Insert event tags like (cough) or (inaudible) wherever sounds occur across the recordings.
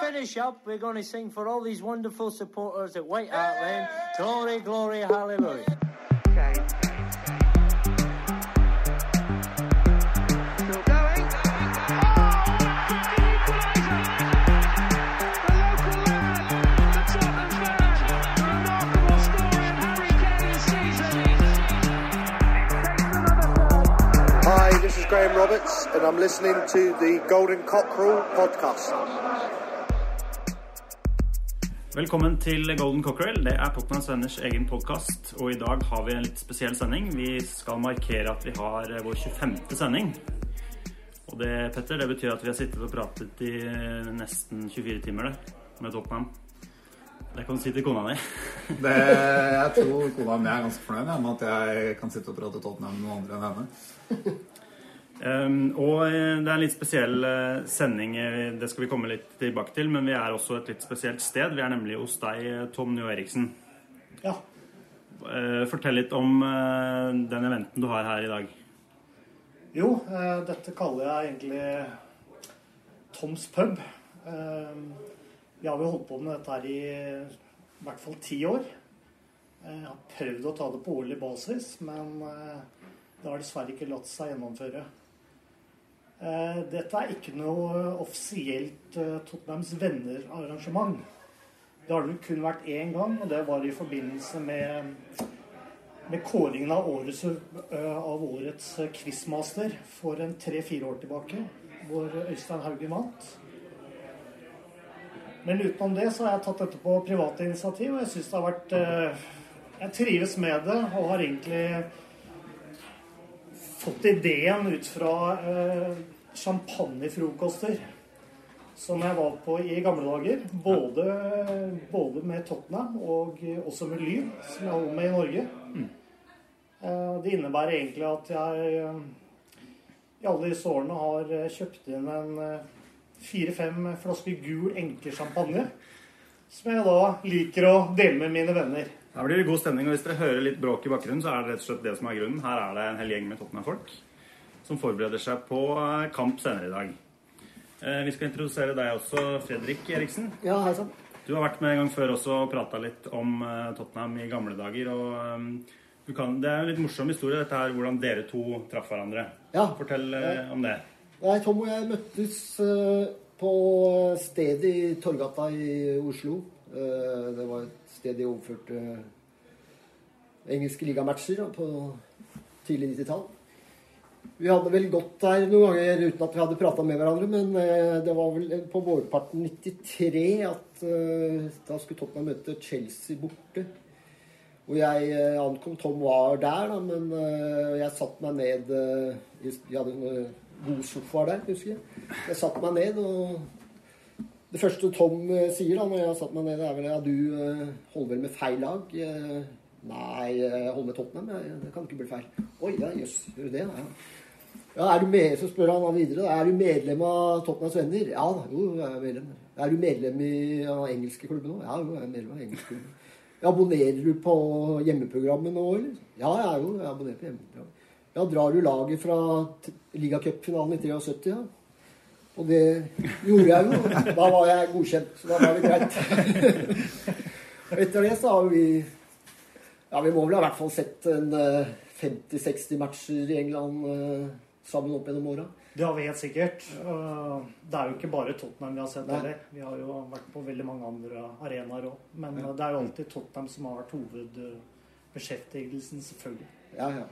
finish up, we're going to sing for all these wonderful supporters at White Hart Lane. Glory, glory, hallelujah. Okay. Still going. Hi, this is Graham Roberts, and I'm listening to the Golden Cockerel podcast. Velkommen til Golden Cockerel. Det er Tottenhams Venners egen podkast. Og i dag har vi en litt spesiell sending. Vi skal markere at vi har eh, vår 25. sending. Og det, Petter, det betyr at vi har sittet og pratet i eh, nesten 24 timer det, med Tottenham. Det kan du si til kona di. (laughs) Jeg tror kona mi er ganske fornøyd med at jeg kan sitte og prate Tottenham med noen andre enn henne. Um, og eh, det er en litt spesiell eh, sending. eh, Det skal vi komme litt tilbake til. Men vi er også et litt spesielt sted. Vi er nemlig hos deg, Tom Njå Eriksen. Ja. Fortell litt om den eventen du har her i dag. Jo, dette kaller jeg egentlig Toms pub. Eh, vi har jo holdt på med dette her i i hvert fall ti år. Jeg har prøvd å ta det på årlig basis, men det har dessverre ikke latt seg gjennomføre. Eh, Dette er ikke noe offisielt eh, Tottenhams venner-arrangement. Det har det kun vært én gang, og det var i forbindelse med med kåringen av årets, av årets quizmaster for en tre-fire år tilbake, hvor Øystein Haugen vant. Men utenom det så har jeg tatt dette på private initiativ, og jeg syns det har vært Jeg trives med det og har egentlig fått ideen ut fra champagnefrokoster som jeg var på i gamle dager. Både, både med Tottenham og også med Lyn, som jeg holder med i Norge. Mm. Det innebærer egentlig at jeg eh, i alle disse årene har eh, kjøpt inn en fire-fem flasker gul enkesjampanje. Som jeg da liker å dele med mine venner. Her blir det god stemning, og hvis dere hører litt bråk i bakgrunnen, så er det rett og slett det som er grunnen. Her er det en hel gjeng med Tottenham-folk som forbereder seg på eh, kamp senere i dag. Eh, Vi skal introdusere deg også, Fredrik Eriksen. Ja, hei sann. Du har vært med en gang før også og prata litt om eh, Tottenham i gamle dager. og du kan, Det er en litt morsom historie, dette her, hvordan dere to traff hverandre. Ja. Fortell eh, om det. Nei, Tom og jeg møttes på stedet i Torgata i Oslo. Det var et sted de overførte engelske ligamatcher på tidlig 90-tall. Vi hadde vel gått der noen ganger uten at vi hadde prata med hverandre, men eh, det var vel på vårparten 93 at eh, da skulle Tottenham møte Chelsea borte. Og jeg eh, ankom Tom var der, da, men jeg satte meg ned Vi hadde noen gode sofaer der, husker jeg. Jeg satte meg ned, og det første Tom sier da når jeg har satt meg ned, er vel at du holder vel med feil lag. Nei, jeg holder med Tottenham. Det kan ikke bli feil. Oi, ja, jøss, gjør du det? Ja. Ja, er du med, Så spør han videre. Er du medlem av Tottenhams venner? Ja da, jo, jeg er medlem. Er du medlem i av engelske klubben nå? Ja, jo, jeg er medlem av engelske klubben. Abonnerer du på hjemmeprogrammet nå, eller? Ja, jeg er jo jeg abonnerer på hjemmeprogrammet. Ja, drar du laget fra ligacupfinalen i 73, ja? Og det gjorde jeg jo. Da var jeg godkjent. Så da var det greit. Etter det så har vi Ja, vi må vel ha i hvert fall sett en eh, 50-60 matcher i England eh, sammen opp gjennom åra. Det har vi helt sikkert. Det er jo ikke bare Tottenham vi har sett heller. Vi har jo vært på veldig mange andre arenaer òg. Men det er jo alltid Tottenham som har vært hovedbeskjeftigelsen, selvfølgelig. Ja, ja.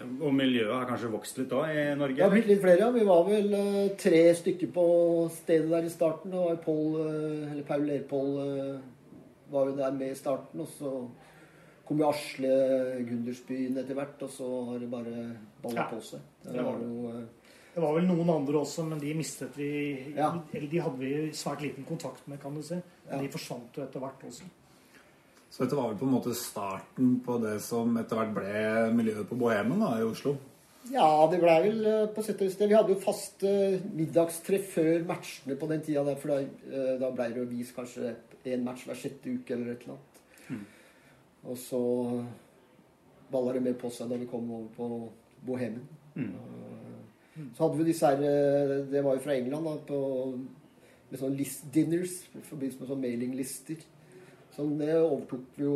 Og miljøet har kanskje vokst litt òg i Norge? Det har blitt litt flere, ja. Vi var vel eh, tre stykker på stedet der i starten. Og Paul, eh, eller Paul Lerpål eh, var jo der med i starten. Og så kom jo Asle Gundersbyen etter hvert, og så har det bare balla Ja. på seg. Det var jo, eh, Det var vel noen andre også, men de mistet vi Ja. Eller de hadde vi svært liten kontakt med, kan du si. Ja. De forsvant jo etter hvert også. Så dette var vel på en måte starten på det som etter hvert ble miljøet på Bohemen da, i Oslo. Ja, det blei vel eh, på sett og vis det. Vi hadde jo faste middagstreff før matchene på den tida der, for da, eh, da blei det jo vist kanskje én match hver sjette uke eller et eller annet. Og så balla det mer på seg da vi kom over på Bohemen. Mm. Så hadde vi disse her eh, Det var jo fra England, da, på med sånne list dinners i forbindelse med sånne mailinglister. Så det overtok vi jo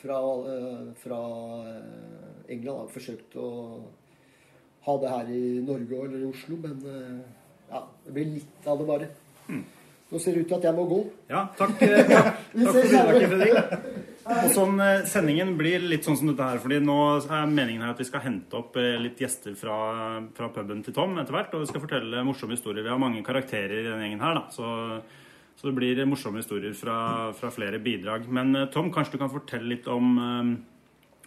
fra, eh, fra eh, England. Har forsøkt å ha det her i Norge eller i Oslo, men eh, ja, det blir litt av det bare. Nå ser det ut til at jeg må gå. Ja, takk, eh, takk, (laughs) takk for bidraget. Fredrik. Og sånn, eh, Sendingen blir litt sånn som dette her, fordi nå er meningen her at vi skal hente opp eh, litt gjester fra, fra puben til Tom etter hvert, og vi skal fortelle morsomme historier. Vi har mange karakterer i denne gjengen her, da, så, så det blir morsomme historier fra, fra flere bidrag. Men eh, Tom, kanskje du kan fortelle litt om,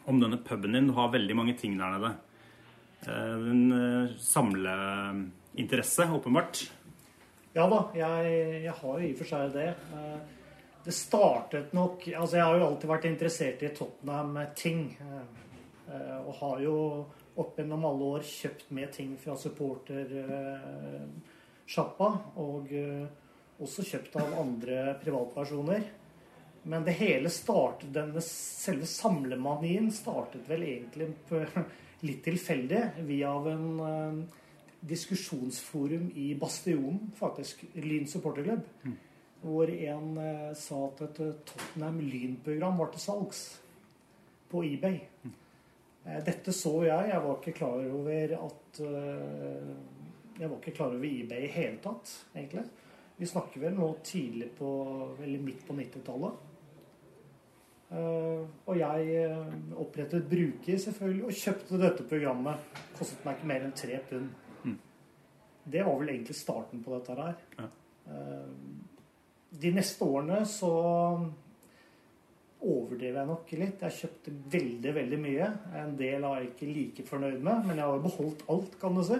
om denne puben din. Du har veldig mange ting der nede. En samleinteresse, åpenbart. Ja da, jeg, jeg har jo i og for seg det. Det startet nok Altså, jeg har jo alltid vært interessert i Tottenham-ting. eh, eh, Og har jo opp gjennom alle år kjøpt med ting fra supportersjappa. Og eh, også kjøpt av andre privatpersoner. Men det hele startet, denne selve samlemanien startet vel egentlig (laughs) litt tilfeldig via en diskusjonsforum i Bastionen, faktisk. Lyn supporterklubb. Hvor en eh, sa at et eh, Tottenham Lyn-program var til salgs på eBay. Eh, dette så jeg. Jeg var ikke klar over at Jeg var ikke klar over eBay i hele tatt, egentlig. Vi snakker vel nå tidlig på Eller midt på 90-tallet. Eh, og jeg opprettet bruker, selvfølgelig, og kjøpte dette programmet. Kostet meg ikke mer enn tre pund. Det var vel egentlig starten på dette her. Ja. Eh, de neste årene så overdrev jeg nok litt. Jeg kjøpte veldig, veldig mye. En del er jeg ikke like fornøyd med, men jeg har jo beholdt alt, kan du si.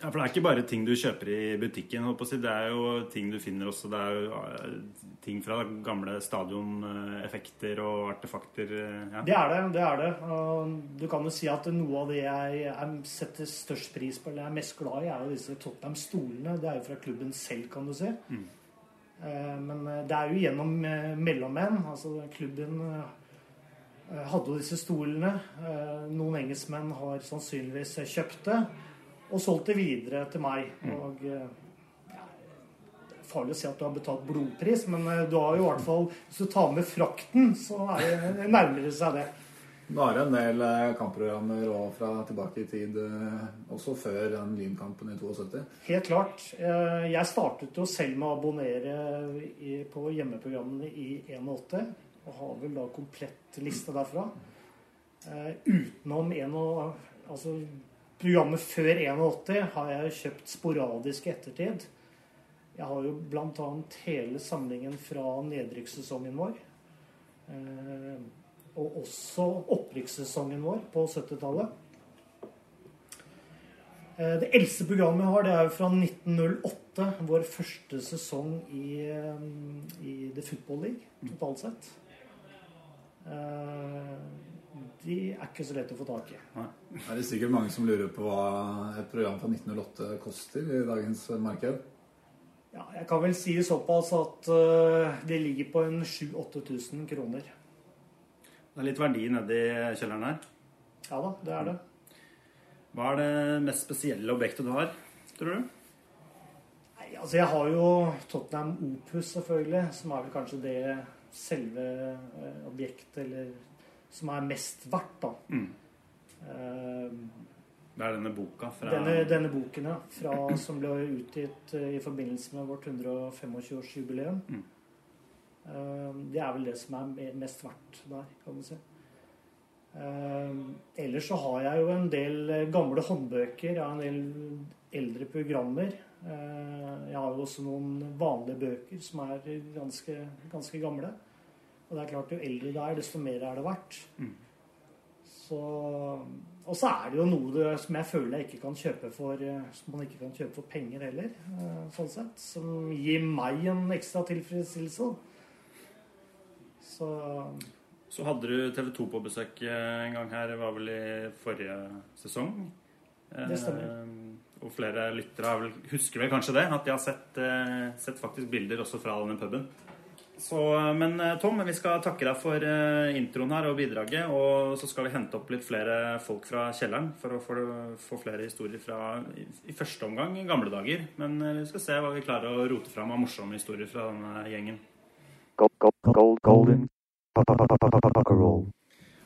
Ja, for det er ikke bare ting du kjøper i butikken. Det er jo ting du finner også. Det er jo eh, ting fra gamle stadioneffekter og artefakter. eh, Ja. Det er det. det er det. Du kan jo si at noe av det jeg er- setter størst pris på, eller jeg er mest glad i, er jo disse Tottenham-stolene. Det er jo fra klubben selv, kan du si. Mm. Men eh, det er jo gjennom mellommenn. Altså klubben hadde jo disse stolene. Noen engelskmenn har sannsynligvis kjøpt det og solgt det videre til meg. Og ja, det er farlig å si at du har betalt blodpris, men eh, du har jo i hvert fall Hvis du tar med frakten, så er det nærmere seg det. Nå er det en del eh, kampprogrammer og fra tilbake i tid, eh, også før den Lynkampen i 72. Helt klart. Jeg startet jo selv med å abonnere på hjemmeprogrammene i 81, og har vel da komplett liste derfra. Utenom en og, altså, programmet før 81 har jeg kjøpt sporadisk i ettertid. Jeg har jo bl.a. hele samlingen fra nedrykkssesongen vår. Eh, Og også opprykkssesongen vår på 70-tallet. Eh, Det eldste programmet jeg har, det er jo fra 1908. Vår første sesong i, eh, i The Football League totalt sett. De er ikke så lett å få tak i. Er det sikkert mange som lurer på hva et program fra 1908 koster i dagens marked? Ja, jeg kan vel si såpass at eh, det ligger på en 7000-8000 kroner. Det er litt verdi nedi kjelleren her. Ja da, det er det. Hva er det mest spesielle objektet du har, tror du? Nei, altså Jeg har jo Tottenham Opus, selvfølgelig, som er vel kanskje det selve eh, objektet eller som er mest verdt, da. Mm. Uh, Det er denne boka fra Denne, denne boken ja, fra, som ble utgitt uh, i forbindelse med vårt 125-årsjubileum. Mm. Uh, Det er vel det som er mest verdt der, kan man si. Eh, ellers så har jeg jo en del eh, gamle håndbøker. Jeg har en del eldre programmer. Jeg har jo også noen vanlige bøker som er ganske, ganske gamle. Og det er klart, jo eldre du er, desto mer er det verdt. Mm. Så, og så er det jo noe det, som jeg føler jeg ikke kan kjøpe for eh, Som man ikke kan kjøpe for penger heller, eh, sånn sett. Som gir meg en ekstra tilfredsstillelse. Så Så hadde du TV 2 på besøk eh, en gang her, det var vel i forrige sesong. Det stemmer. Eh, Og flere lyttere vel, husker vel kanskje det, at de har sett, eh, sett faktisk bilder også fra denne puben. Så, men eh, Tom, vi skal takke deg for eh, introen her og bidraget. Og så skal vi hente opp litt flere folk fra kjelleren for å få, få flere historier fra i, første omgang i gamle dager. Men eh, vi skal se hva vi klarer å rote fram av morsomme historier fra denne gjengen. Gold, gold, gold, golden.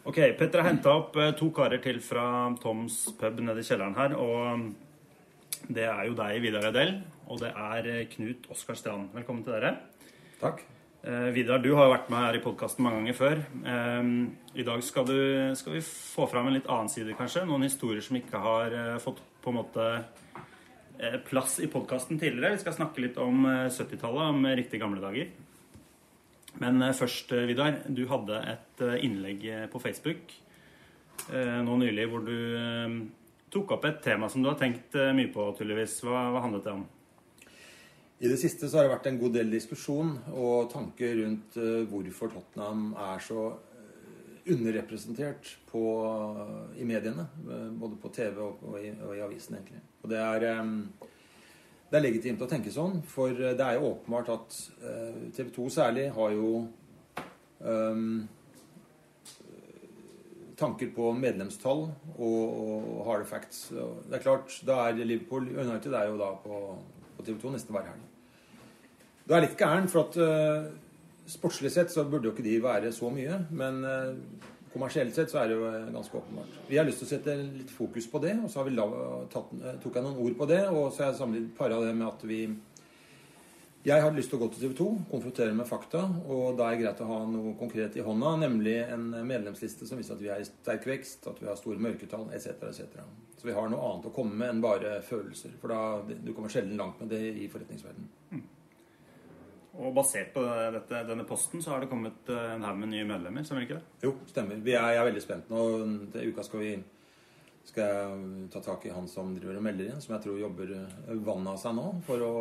Ok, Petter har henta opp to karer til fra Toms pub nede i kjelleren her. Og det er jo deg, Vidar Edel, og det er Knut Oskar Strand. Velkommen til dere. Takk. Eh, Vidar, du har jo vært med her i podkasten mange ganger før. Eh, I dag skal, du, skal vi få fram en litt annen side, kanskje. Noen historier som ikke har eh, fått på en måte eh, plass i podkasten tidligere. Vi skal snakke litt om eh, 70-tallet, om riktig gamle dager. Men eh, først, eh, Vidar. Du hadde et eh, innlegg eh, på Facebook eh, nå nylig hvor du eh, tok opp et tema som du har tenkt eh, mye på, tydeligvis. Hva, hva handlet det om? I det siste så har det vært en god del diskusjon og tanker rundt eh, hvorfor Tottenham er så eh, underrepresentert på, i mediene. eh, både på TV og, og, i, og i avisen, egentlig. Og det er, eh, det er legitimt å tenke sånn, for eh, det er jo åpenbart at TV 2 særlig har jo um, tanker på medlemstall og, og hard facts. Det er klart, da er Liverpool United er jo da på, på TV 2 nesten hver helg. Det er litt gæren, for at uh, sportslig sett så burde jo ikke de være så mye. Men uh, kommersielt sett så er det jo eh, ganske åpenbart. Vi har lyst til å sette litt fokus på det, og så la, tatt, tok jeg noen ord på det. Og så har jeg samlet para det med at vi Jeg har lyst til å gå til TV 2, konfrontere med fakta, og da er det greit å ha noe konkret i hånda, nemlig en medlemsliste som viser at vi er i sterk vekst, at vi har store mørketall, etc., etc. Så vi har noe annet å komme med enn bare følelser. For da, du kommer sjelden langt med det i forretningsverdenen. Og basert på dette, denne posten så har det kommet eh, en haug med nye medlemmer, stemmer ikke det? Jo, stemmer. Vi er, jeg er veldig spent nå. Til uka skal vi skal jeg ta tak i han som driver og melder inn, som jeg tror jobber vannet av seg nå for å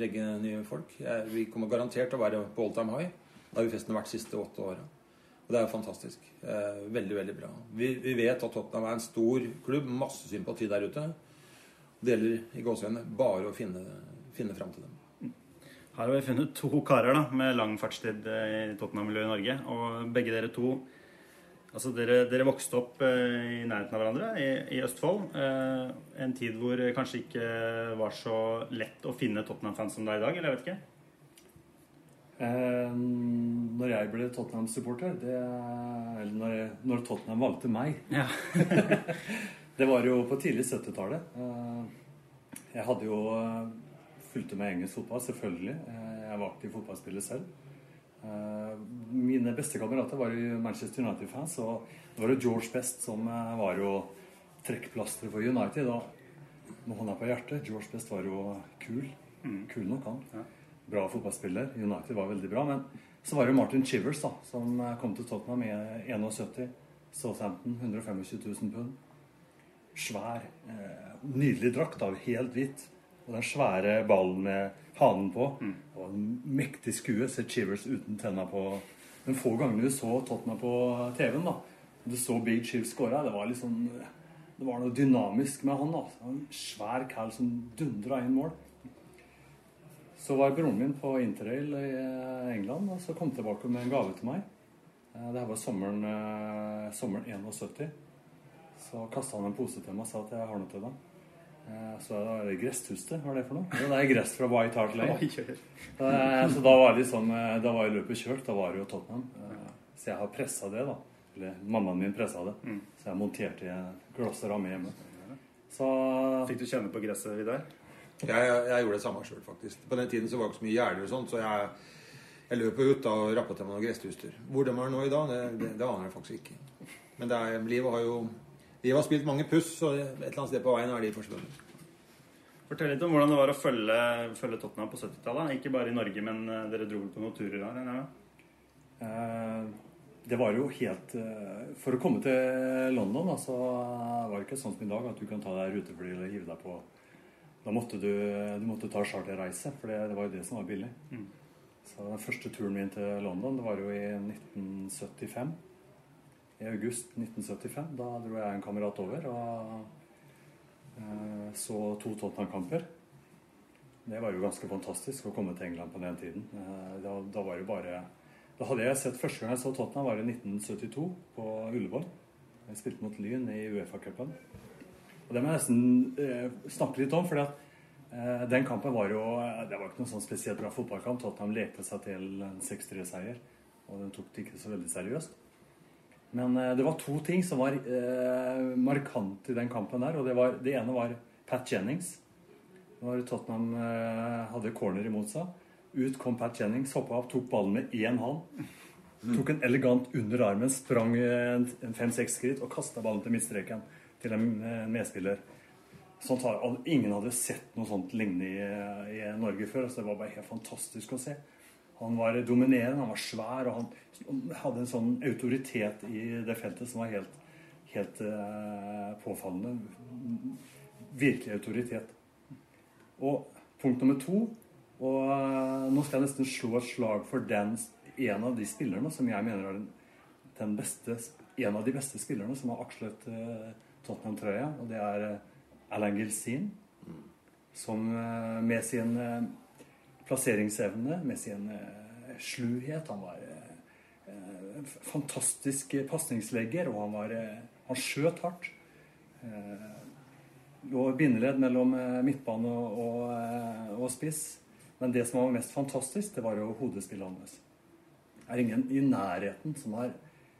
regge nye folk. Jeg, vi kommer garantert til å være på all time high. Det har vi festen vært de siste åtte åra. Og det er jo fantastisk. Eh, veldig, veldig bra. Vi, vi vet at Tottenham er en stor klubb, masse sympati der ute. Det gjelder i gåsehudene bare å finne, finne fram til dem. Her har vi funnet to karer da, med lang fartstid eh, i Tottenham-miljøet i Norge. Og begge dere to Altså, dere, dere vokste opp eh, i nærheten av hverandre i, i Østfold. Eh, en tid hvor det kanskje ikke var så lett å finne Tottenham-fans som det er i dag, eller jeg vet ikke? Eh, når jeg ble Tottenham-supporter, det Eller når, jeg, når Tottenham valgte meg Ja. (laughs) Det var jo på tidlig 70-tallet. Eh, jeg hadde jo fulgte med engelsk fotball, selvfølgelig. Eh, jeg var aktiv fotballspiller selv. Eh, Mine beste kamerater var jo Manchester United-fans, og det var jo George Best som eh, var jo trekkplasteret for United. Og med hånda på hjertet, George Best var jo kul. Kul nok, han. Bra fotballspiller. United var veldig bra. Men så var det Martin Chivers, da, som kom til Tottenham i 71. Southampton, 125 000 pund. Svær, nydelig drakt, av helt hvit. Og den svære ballen med hanen på. Og en mektig skue. Ser Chivers uten tenna på. Men få gangene du så Tottenham på TV-en, da. Du så Big Chivers skåre, Det var liksom Det var noe dynamisk med han. da. En svær cal som dundra inn mål. Så var broren min på interrail i eh, England, og så kom tilbake med en gave til meg. Eh, Det her var sommeren, eh, sommeren 71. Så kasta han en pose til meg og sa at jeg har noe til deg. Eh, da er det gresstuste, hva er det for noe? Det er gress fra White Hart Lane. (laughs) Eh, Så da var, liksom, eh, da var løpet kjørt. Da var det jo Tottenham. Så jeg har pressa det, da. Eller mammaen min pressa det. Så jeg monterte glass og ramme hjemme. Så Fikk du kjenne på gresset, Vidar? Jeg, jeg, jeg gjorde det samme sjøl, faktisk. På den tiden så var det ikke så mye gjerder og sånt, så jeg, jeg løp jo ut da og rappa til meg noen gresstuster. Hvor de er nå i dag, det, det, det aner jeg faktisk ikke. Men det er, livet har jo Livet har spilt mange puss, og et eller annet sted på veien er de forsvunnet. Fortell litt om hvordan det var å følge, følge Tottenham på 70-tallet. Ikke bare i Norge, men eh, dere dro vel på noen turer der? Eh, det var jo helt eh, For å komme til London, altså, så var det ikke sånn som i dag at du kan ta deg rutefly eller hive deg på Da måtte du, du måtte ta charterreise, for det, det var jo det som var billig. Så den første turen min til London, det var jo i 1975. I august 1975. Da dro jeg en kamerat over og eh, så to Tottenham-kamper. Det var jo ganske fantastisk å komme til England på den tiden. Eh, Da, da var det bare Da hadde jeg sett Første gang jeg så Tottenham, var i 1972 på Ullevål. Jeg spilte mot Lyn i Uefa-cupen. Og det må jeg nesten eh, snakke litt om, fordi at eh, den kampen var jo Det var ikke noen sånn spesielt bra fotballkamp. Tottenham lekte seg til en 6-3-seier, og den tok det ikke så veldig seriøst. Men eh, det var to ting som var eh, markant i den kampen der. og Det, var, det ene var Pat Jennings. Når Tottenham eh, hadde corner imot seg. Ut kom Pat Jennings, hoppa opp, tok ballen med én hånd. Tok en elegant under armen, sprang en fem-seks skritt og kasta ballen til midtstreken til en eh, medspiller. Sånt har, ingen hadde sett noe sånt lignende i, i Norge før. så Det var bare helt fantastisk å se. Han var dominerende, han var svær, og han hadde en sånn autoritet i det feltet som var helt, helt uh, påfallende. Virkelig autoritet. Og punkt nummer to Og uh, nå skal jeg nesten slå et slag for den, en av de spillerne som jeg mener er den, den beste, en av de beste spillerne som har akslet uh, Tottenham-trøya, og det er Alain Gilsin. Som eh, med sin plasseringsevne, med sin eh, sluhet Han var eh, eh, fantastisk pasningslegger, og han var eh, Han skjøt hardt. Lå bindeledd mellom midtbane og, og, spiss. Men det som var mest fantastisk, det var jo hodespillet hans. Det er ingen i nærheten som, er,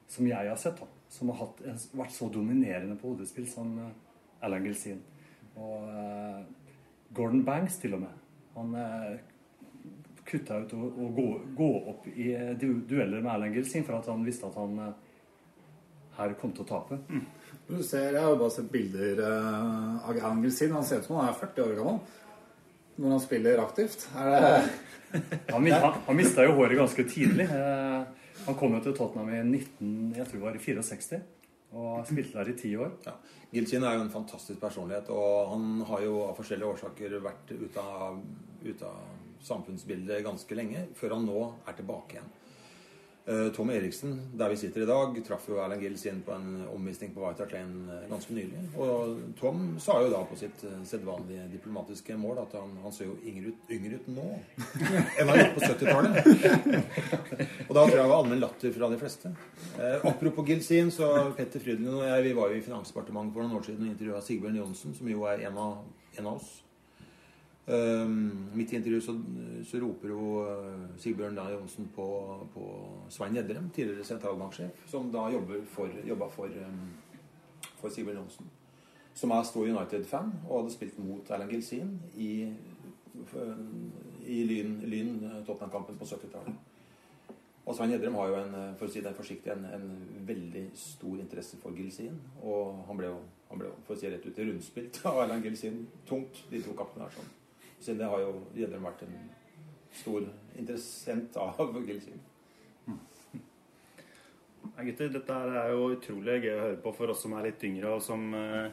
som jeg har sett, da, som har hatt, vært så dominerende på hodespill som Alan Gilsin. Og Gordon Banks til og med. Han kutta ut og, og gå, gå opp i eh, du, dueller med Erlend Gilsin for at han visste at han eh, her kom til å tape. Du ser, Jeg har jo bare sett bilder eh, av Erlend Gilsin. Han ser ut som han er 40 år gammel når han spiller aktivt. Er det (laughs) Han, han, han mista jo håret ganske tidlig. Han kom jo til Tottenham i 19, jeg tror det var i 64 og spilte der i ti år. Ja. Gilchin er jo en fantastisk personlighet, og han har jo av forskjellige årsaker vært ute av, ut av samfunnsbildet ganske lenge, før han nå er tilbake igjen. Eh, Tom Eriksen, der vi sitter i dag, traff jo Erlend Gills inn på en omvisning på White Hart Lane ganske nylig. Og Tom sa jo da på sitt eh, sedvanlige diplomatiske mål at han, han ser jo yngre ut, yngre ut nå (laughs) enn han gjorde på 70-tallet. Og da tror jeg det var allmenn latter fra de fleste. Eh, apropos Gilsin, så Petter Frydenlund og jeg vi var jo i Finansdepartementet for noen år siden og intervjua Sigbjørn Johnsen, som jo er en av, en av oss. Um, midt i intervjuet så, så roper jo uh, Sigbjørn da Johnsen på, på Svein Gjedrem, tidligere sentralbanksjef, som da jobber for, jobba for, um, for Sigbjørn Johnsen. Som er stor United-fan og hadde spilt mot Erlend Gilsin i, i Lyn, lyn Tottenham-kampen på 70-tallet. Og Svein Gjedrem har jo en, for å si det forsiktig, en, en veldig stor interesse for Gilsin. Og han ble jo, han ble for å si rett ut, rundspilt av Erlend Gilsin tungt, de to kampene her. sånn. Siden det har jo Gjedrem vært en stor interessent av Gilsin. Nei, gutter, dette er jo utrolig gøy å høre på for oss som er litt yngre, og som eh,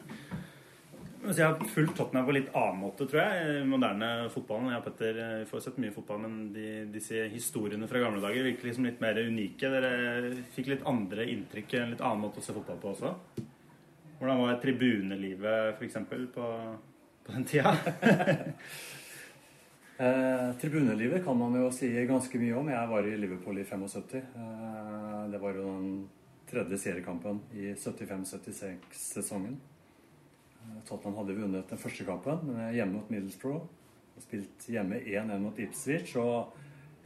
Jeg har fulgt Tottenham på litt annen måte, tror jeg, moderne fotballen. Jeg og Petter eh, vi får sett mye fotball, men de, disse historiene fra gamle dager virker liksom litt mer unike. Dere fikk litt andre inntrykk, en litt annen måte å se fotball på også. Hvordan var tribunelivet, f.eks., på, på den tida? (laughs) Eh, tribunelivet kan man jo si ganske mye om. Jeg var i Liverpool i 75. Eh, det var jo den tredje seriekampen i 75-76-sesongen. Eh, Tottenham hadde vunnet den første kampen hjemme mot Middlesbrough. Spilt hjemme 1-1 mot Ipswich og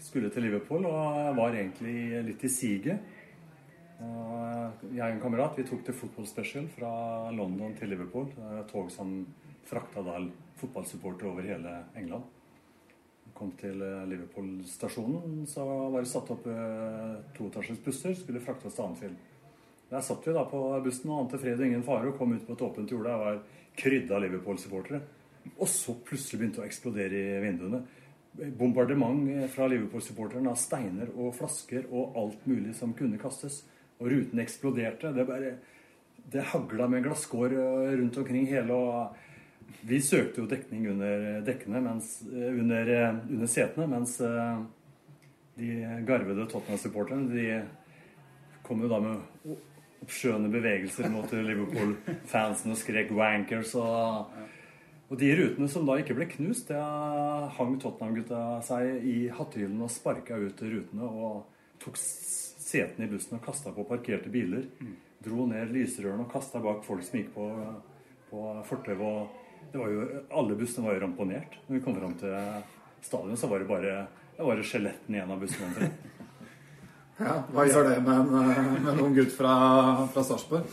skulle til Liverpool og var egentlig litt i siget. Og Jeg og en kamerat vi tok til Football Special fra London til Liverpool. Er et tog som frakta da fotballsupportere over hele England kom til eh, Liverpool-stasjonen, så var det satt opp eh, toetasjes busser skulle fraktes til Anfield. Der satt vi da på bussen og ante fred og ingen fare og kom ut på et åpent jorde. og var krydda Liverpool-supportere. Og så plutselig begynte det å eksplodere i vinduene. Bombardement eh, fra Liverpool-supporterne av steiner og flasker og alt mulig som kunne kastes. Og ruten eksploderte. Det bare det hagla med glasskår rundt omkring hele og vi søkte jo dekning under dekkene, mens, eh, under, eh, under setene, mens eh, de garvede Tottenham-supporterne de kom jo da med oppskjønne bevegelser mot Liverpool-fansen og skrek 'wankers' og Og de rutene som da ikke ble knust, det hang Tottenham-gutta seg i hattehyllen og sparka ut rutene og tok setene i bussen og kasta på parkerte biler. Dro ned lysrørene og kasta bak folk som gikk på, på fortauet. og jo, Alle bussene var jo ramponert. Når vi kom fram til stadion, så var det bare det var skjeletten i en av omtrent. (laughs) Ja, hva gjør det med en, eh, med en ung gutt fra, fra Sarpsborg?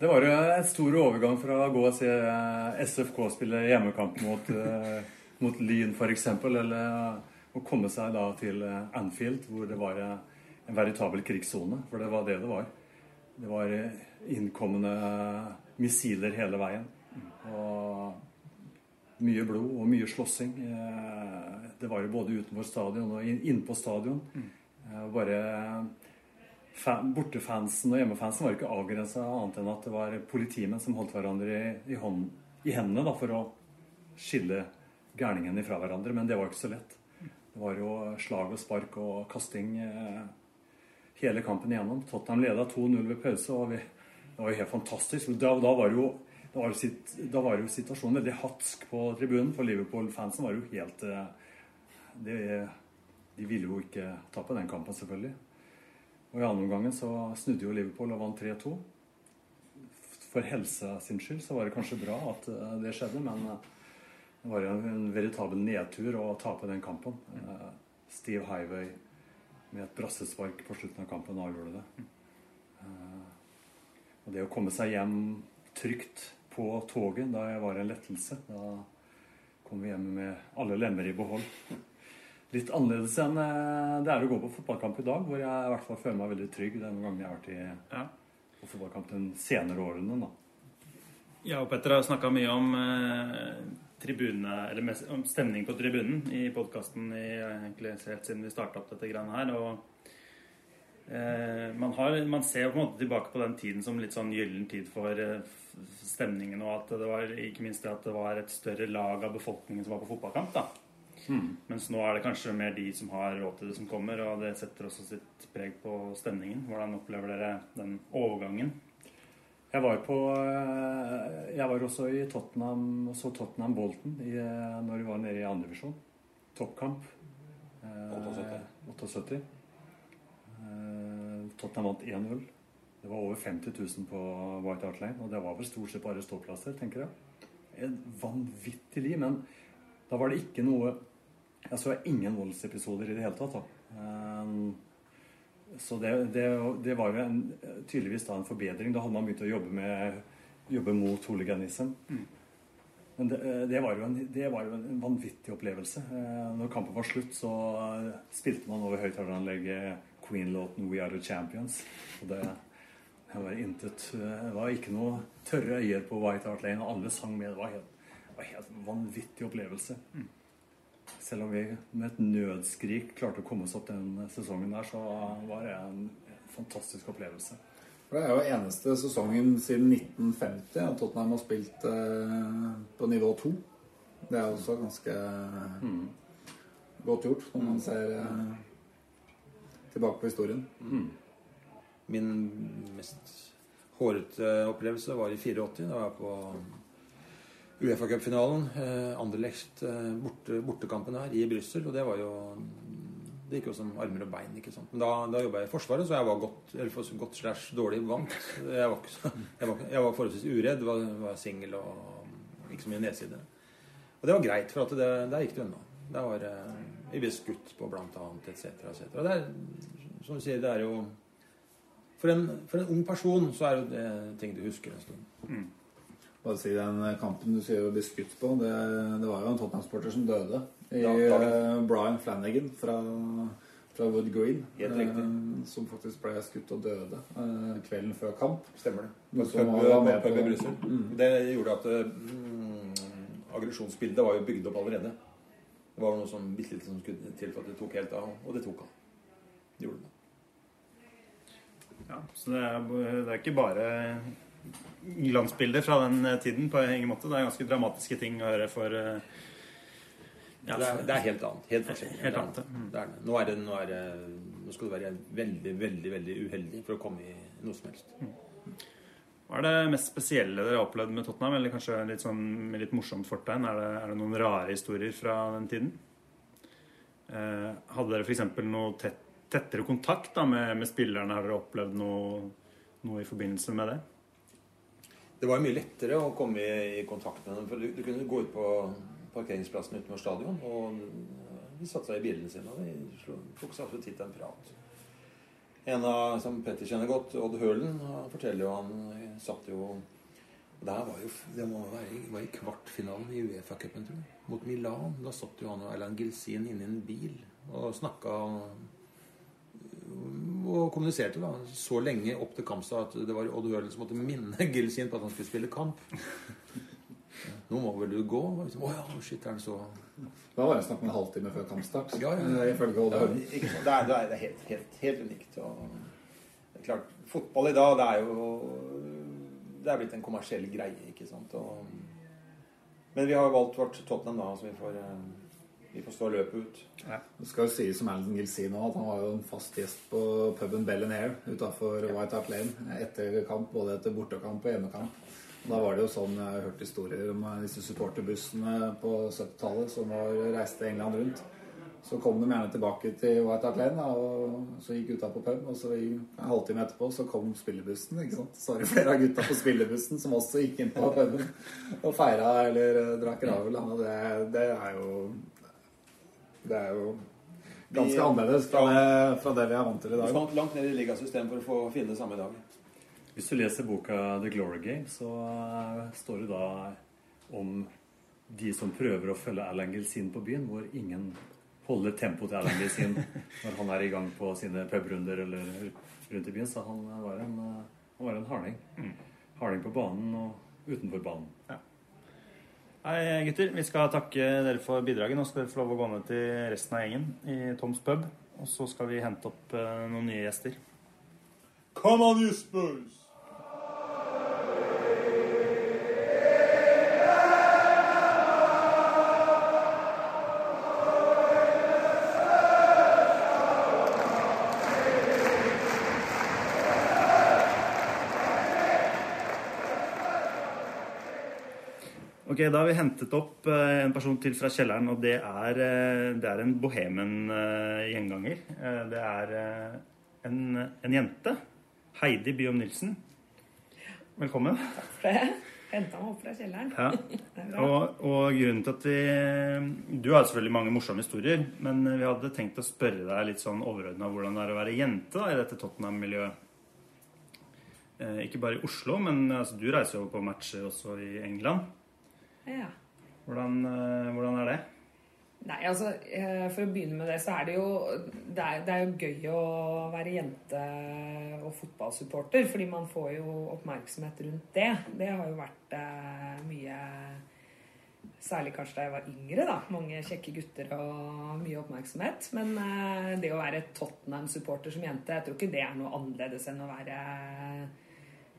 Det var jo en stor overgang fra å gå og se eh, SFK spille hjemmekamp mot, eh, mot Lyn f.eks., eller å komme seg da til Anfield, hvor det var en veritabel krigssone. For det var det det var. Det var innkommende missiler hele veien. Og mye blod og mye slåssing. Eh, Det var jo både utenfor stadion og innpå stadion. Eh, Bare bortefansen og hjemmefansen var ikke avgrensa annet enn at det var politimenn som holdt hverandre i, i, hånd, i hendene da, for å skille gærningene fra hverandre. Men det var ikke så lett. Det var jo slag og spark og kasting eh, hele kampen igjennom. Tottenham leda 2-0 ved pause, og vi, det var jo helt fantastisk. Da, da, var det jo, da, var sitt, da var jo situasjonen veldig hatsk på tribunen, for Liverpool-fansen var jo helt de, De ville jo ikke tape den kampen, selvfølgelig. Og i andre omgangen så snudde jo Liverpool og vant 3-2. For helsa sin skyld så var det kanskje bra at eh, det skjedde, men eh, det var jo en veritabel nedtur å tape den kampen. Eh, Steve Highway med et brassespark på slutten av kampen avgjorde det. Eh, Og det å komme seg hjem trygt på toget, da jeg var en lettelse. Da kom vi hjem med alle lemmer i behold. Litt annerledes enn eh, det er å gå på fotballkamp i dag, hvor jeg i hvert fall føler meg veldig trygg den gangen jeg har vært i, på fotballkamp de senere årene. da. Jeg og Petter har snakka mye om eh, tribune, eller om stemning på tribunen i podkasten helt siden vi starta opp dette greiene her. Og eh, man, har, man ser jo på en måte tilbake på den tiden som litt sånn gyllen tid for eh, stemningen, og at det var ikke minst det at det var et større lag av befolkningen som var på fotballkamp. da. Mens nå er det kanskje mer de som har råd til det, som kommer, og det setter også sitt preg på stemningen. Hvordan opplever dere den overgangen? Jeg var, på, eh, jeg var også i Tottenham og så Tottenham Bolton i, eh, når vi var nede i andredivisjon. Toppkamp. Eh, 78. 78. Eh, Tottenham vant 1-0. Det var over 50 000 på White Hart Lane, og det var vel stort sett bare ståplasser, tenker jeg. En vanvittig liv, men da var det ikke noe Jeg så ingen voldsepisoder i det hele tatt. da. Eh, så det, det, det var jo en, tydeligvis da en forbedring. Da hadde man begynt å jobbe, med, jobbe mot hooliganism. Men det, det, var en, det var jo en vanvittig opplevelse. Eh, Når kampen var slutt, så spilte man over høyttaleranlegget Queen-låten 'We Are The Champions'. Og det, det var intet Det var ikke noe tørre øyer på White Hart Lane, og alle sang med. Det var helt, det var helt vanvittig opplevelse. Selv om vi med et nødskrik klarte å komme oss opp den sesongen der, så var det en fantastisk opplevelse. Det er jo eneste sesongen siden 1950 at Tottenham har spilt eh, på nivå 2. Det er også ganske godt gjort når man ser eh, tilbake på historien. Min mest hårete opplevelse var i 84. Da var jeg på Uefa-cupfinalen. Eh, Anderlecht, eh, borte, bortekampen her i Brussel. Og det var jo Det gikk jo som armer og bein. ikke sant? Men da, da jobba jeg i Forsvaret, så jeg var godt eller godt slash dårlig vant. Jeg var, så, jeg var, jeg var forholdsvis uredd, var, var singel og ikke så mye nedside. Og det var greit, for at det, der gikk det unna. Det var, eh, vi ble skutt på blant annet, etc., etc. Det er, som du sier, det er jo for en, for en ung person så er det ting du husker en stund. Bare si den kampen du sier å bli skutt på. Det, det var jo en Tottenham-sporter som døde. I Ja, eh, Brian Flanagan fra, fra Wood Green. Helt eh, som faktisk ble skutt og døde eh, kvelden før kamp. Stemmer det. Som var med på. Mm. Det gjorde at mm, aggresjonsbildet var jo bygd opp allerede. Det var noe som bitte lite som skulle til for at det tok helt av, og det tok av. Det gjorde det. Ja, så det er, det er ikke bare glansbilder fra den eh, tiden på ingen måte. Det er ganske dramatiske ting å høre for eh, ja, det, er, det er helt annet. Helt forskjellig. Helt Det er annet. Det er. Nå, er det, nå, er det, nå skal du være veldig, veldig veldig uheldig for å komme i noe som helst. Hva er det mest spesielle dere har opplevd med Tottenham? Eller kanskje litt sånn med litt morsomt fortegn? Er det, er det noen rare historier fra den tiden? Eh, hadde dere f.eks. noe tett, tettere kontakt da, med, med spillerne? Har dere opplevd noe, noe i forbindelse med det? Det var mye lettere å komme i, i kontakt med dem. For du, du kunne gå ut på parkeringsplassen utenfor stadion, og de satte seg i bilene sine og de tok seg absolutt til en prat. En av, som Petter kjenner godt, Odd Hølen, forteller jo han satt jo Der var jo Det må være var i kvartfinalen i Uefa-cupen, tror jeg. Mot Milan. Da satt jo han og Erland Gilsin inne i en bil og snakka og kommuniserte da så lenge opp til kampstart at det var Odd Hølen som måtte minne (laughs) Gilsin på at han skulle spille kamp. Nå må vel du gå? Og Liksom, Å ja, shit, er han så Da var det snakk om en halvtime før kampstart. Ja, ja. eh, Ifølge Odd Ja. Det er, det er, helt, helt, helt unikt. Og det er klart, fotball i dag, det er jo Det er blitt en kommersiell greie, ikke sant. Og, men vi har valgt vårt Tottenham, da, så vi får, eh, vi får stå løpet ut. Det skal jo sies som Alan Gill sier nå, at han var jo en fast gjest på puben Bell and Hair utafor White Hart Lane etter kamp, både etter bortekamp og hjemmekamp. Da var det jo sånn, Jeg har hørt historier om disse supporterbussene på 70-tallet som var, reiste England rundt. Så kom de gjerne tilbake til White Hart Lane, og så gikk gutta på pub. Og så en halvtime etterpå så kom spillebussen. ikke sant? Så var det flere av gutta på spillebussen som også gikk inn på puben og feira eller eh, drakk ravel. Det, det er jo Det er jo ganske annerledes fra det, fra det vi er vant til i Vi Du skal langt ned i ligasystemet for å få finne det samme i dag. Hvis du leser boka The Glory Game, så eh, står det da om de som prøver å følge Alan Gilsin på byen, hvor ingen holder tempoet til Alan Gilsin (laughs) når han er i gang på sine pubrunder eller rundt i byen. Så han var en, eh, han var en harding. Harding på banen og utenfor banen. Hei gutter. Vi skal takke dere for bidraget. Nå skal dere få lov å gå ned til resten av gjengen i Toms pub. Og så skal vi hente opp eh, noen nye gjester. Come on, you Spurs! Ok, Da har vi hentet opp eh, en person til fra kjelleren, og det er, eh, det er en bohemen-gjenganger. Det er eh, en, en jente. Heidi Byom Nilsen. Velkommen. Takk for det. Henta meg opp fra kjelleren. Ja. (laughs) Og, og grunnen til at vi Du har selvfølgelig mange morsomme historier, men vi hadde tenkt å spørre deg litt sånn overordna hvordan det er å være jente da, i dette Tottenham-miljøet. Eh, ikke bare i Oslo, men altså, du reiser jo på matcher også i England. Ja. Hvordan, eh, hvordan er det? Nei, altså, eh, For å begynne med det, så er det jo Det er, det er jo gøy å være jente og fotballsupporter, fordi man får jo oppmerksomhet rundt det. Det har jo vært eh, mye Særlig kanskje da jeg var yngre. da, Mange kjekke gutter og mye oppmerksomhet. Men eh, det å være Tottenham-supporter som jente, jeg tror ikke det er noe annerledes enn å være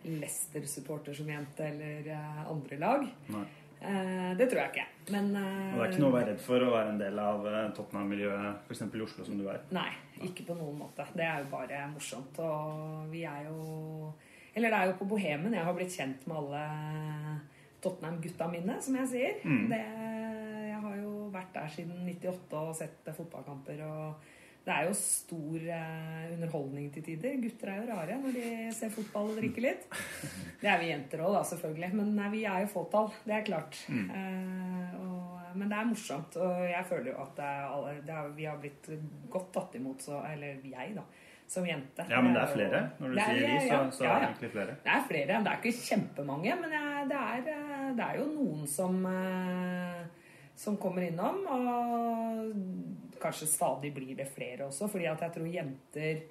Leicester-supporter som jente eller eh, andre lag. Nei. Eh, det tror jeg ikke. Men Og det er ikke noe å være redd for å være en del av eh, Tottenham-miljøet, f.eks. i Oslo, som du er? Nei, ikke på noen måte. Det er jo bare morsomt. Og vi er jo Eller det er jo på Bohemen jeg har blitt kjent med alle Tottenham-gutta mine, som jeg sier. Mm. Det, jeg har jo vært der siden 98 og sett fotballkamper. og det er jo stor eh, underholdning til tider. Gutter er jo rare når de ser fotball og drikker litt. Det er vi jenter òg, da, selvfølgelig. Men nei, vi er jo fåtall. Det er klart. Mm. Eh, og, men det er morsomt. Og jeg føler jo at det alle, er, vi har blitt godt tatt imot, så, eller jeg, da, som jente. Ja, men det er flere. Når du er- sier vi, så, så ja, er det ja. egentlig flere. Det er flere. Det er ikke kjempemange, men jeg, det, er, eh, det er jo noen som eh, som kommer innom. Og kanskje stadig blir det flere også, fordi at jeg tror jenter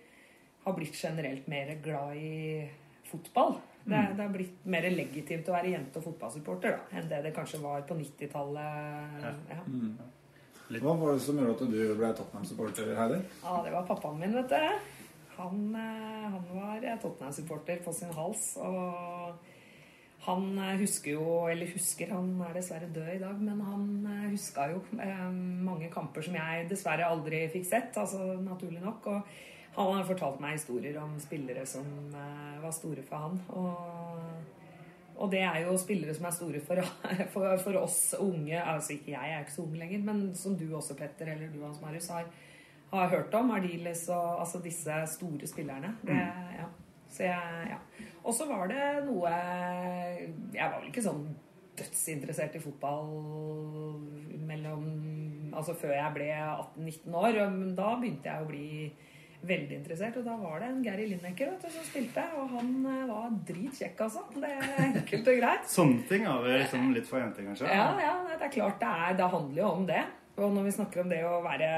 har blitt generelt mer glad i fotball. Det, Mm. det har blitt mer legitimt å være jente- og fotballsupporter da, enn det det kanskje var på 90-tallet. Ja. Mm. Hva var det som gjorde at du ble Tottenham-supporter, Heidi? Ja, det var pappaen min, vet du. Han, eh, han var eh, Tottenham-supporter på sin hals. Og han eh, husker jo, eller husker, han er dessverre død i dag, men han eh, huska jo eh, mange kamper som jeg dessverre aldri fikk sett, altså naturlig nok. Og Han har fortalt meg historier om spillere som var store for han. Og, og det er jo spillere som er store for, (laughs) for, for oss unge. Altså ikke jeg, jeg er ikke så ung lenger, men som du også, Petter, eller du Hans Marius, har, har hørt om. Ardiles og altså disse store spillerne. Det, ja. Så jeg, ja. Og så var det noe Jeg var vel ikke sånn dødsinteressert i fotball mellom Altså før jeg ble 18-19 år. Men da begynte jeg å bli veldig interessert. Og da var det en Gary Lineker vet du, som spilte, og han eh, var dritkjekk, altså. Det er enkelt og greit. Sånne ting er liksom litt for jenter, kanskje? Ja, ja, det er klart det er. Det handler jo om det. Og når vi snakker om det å være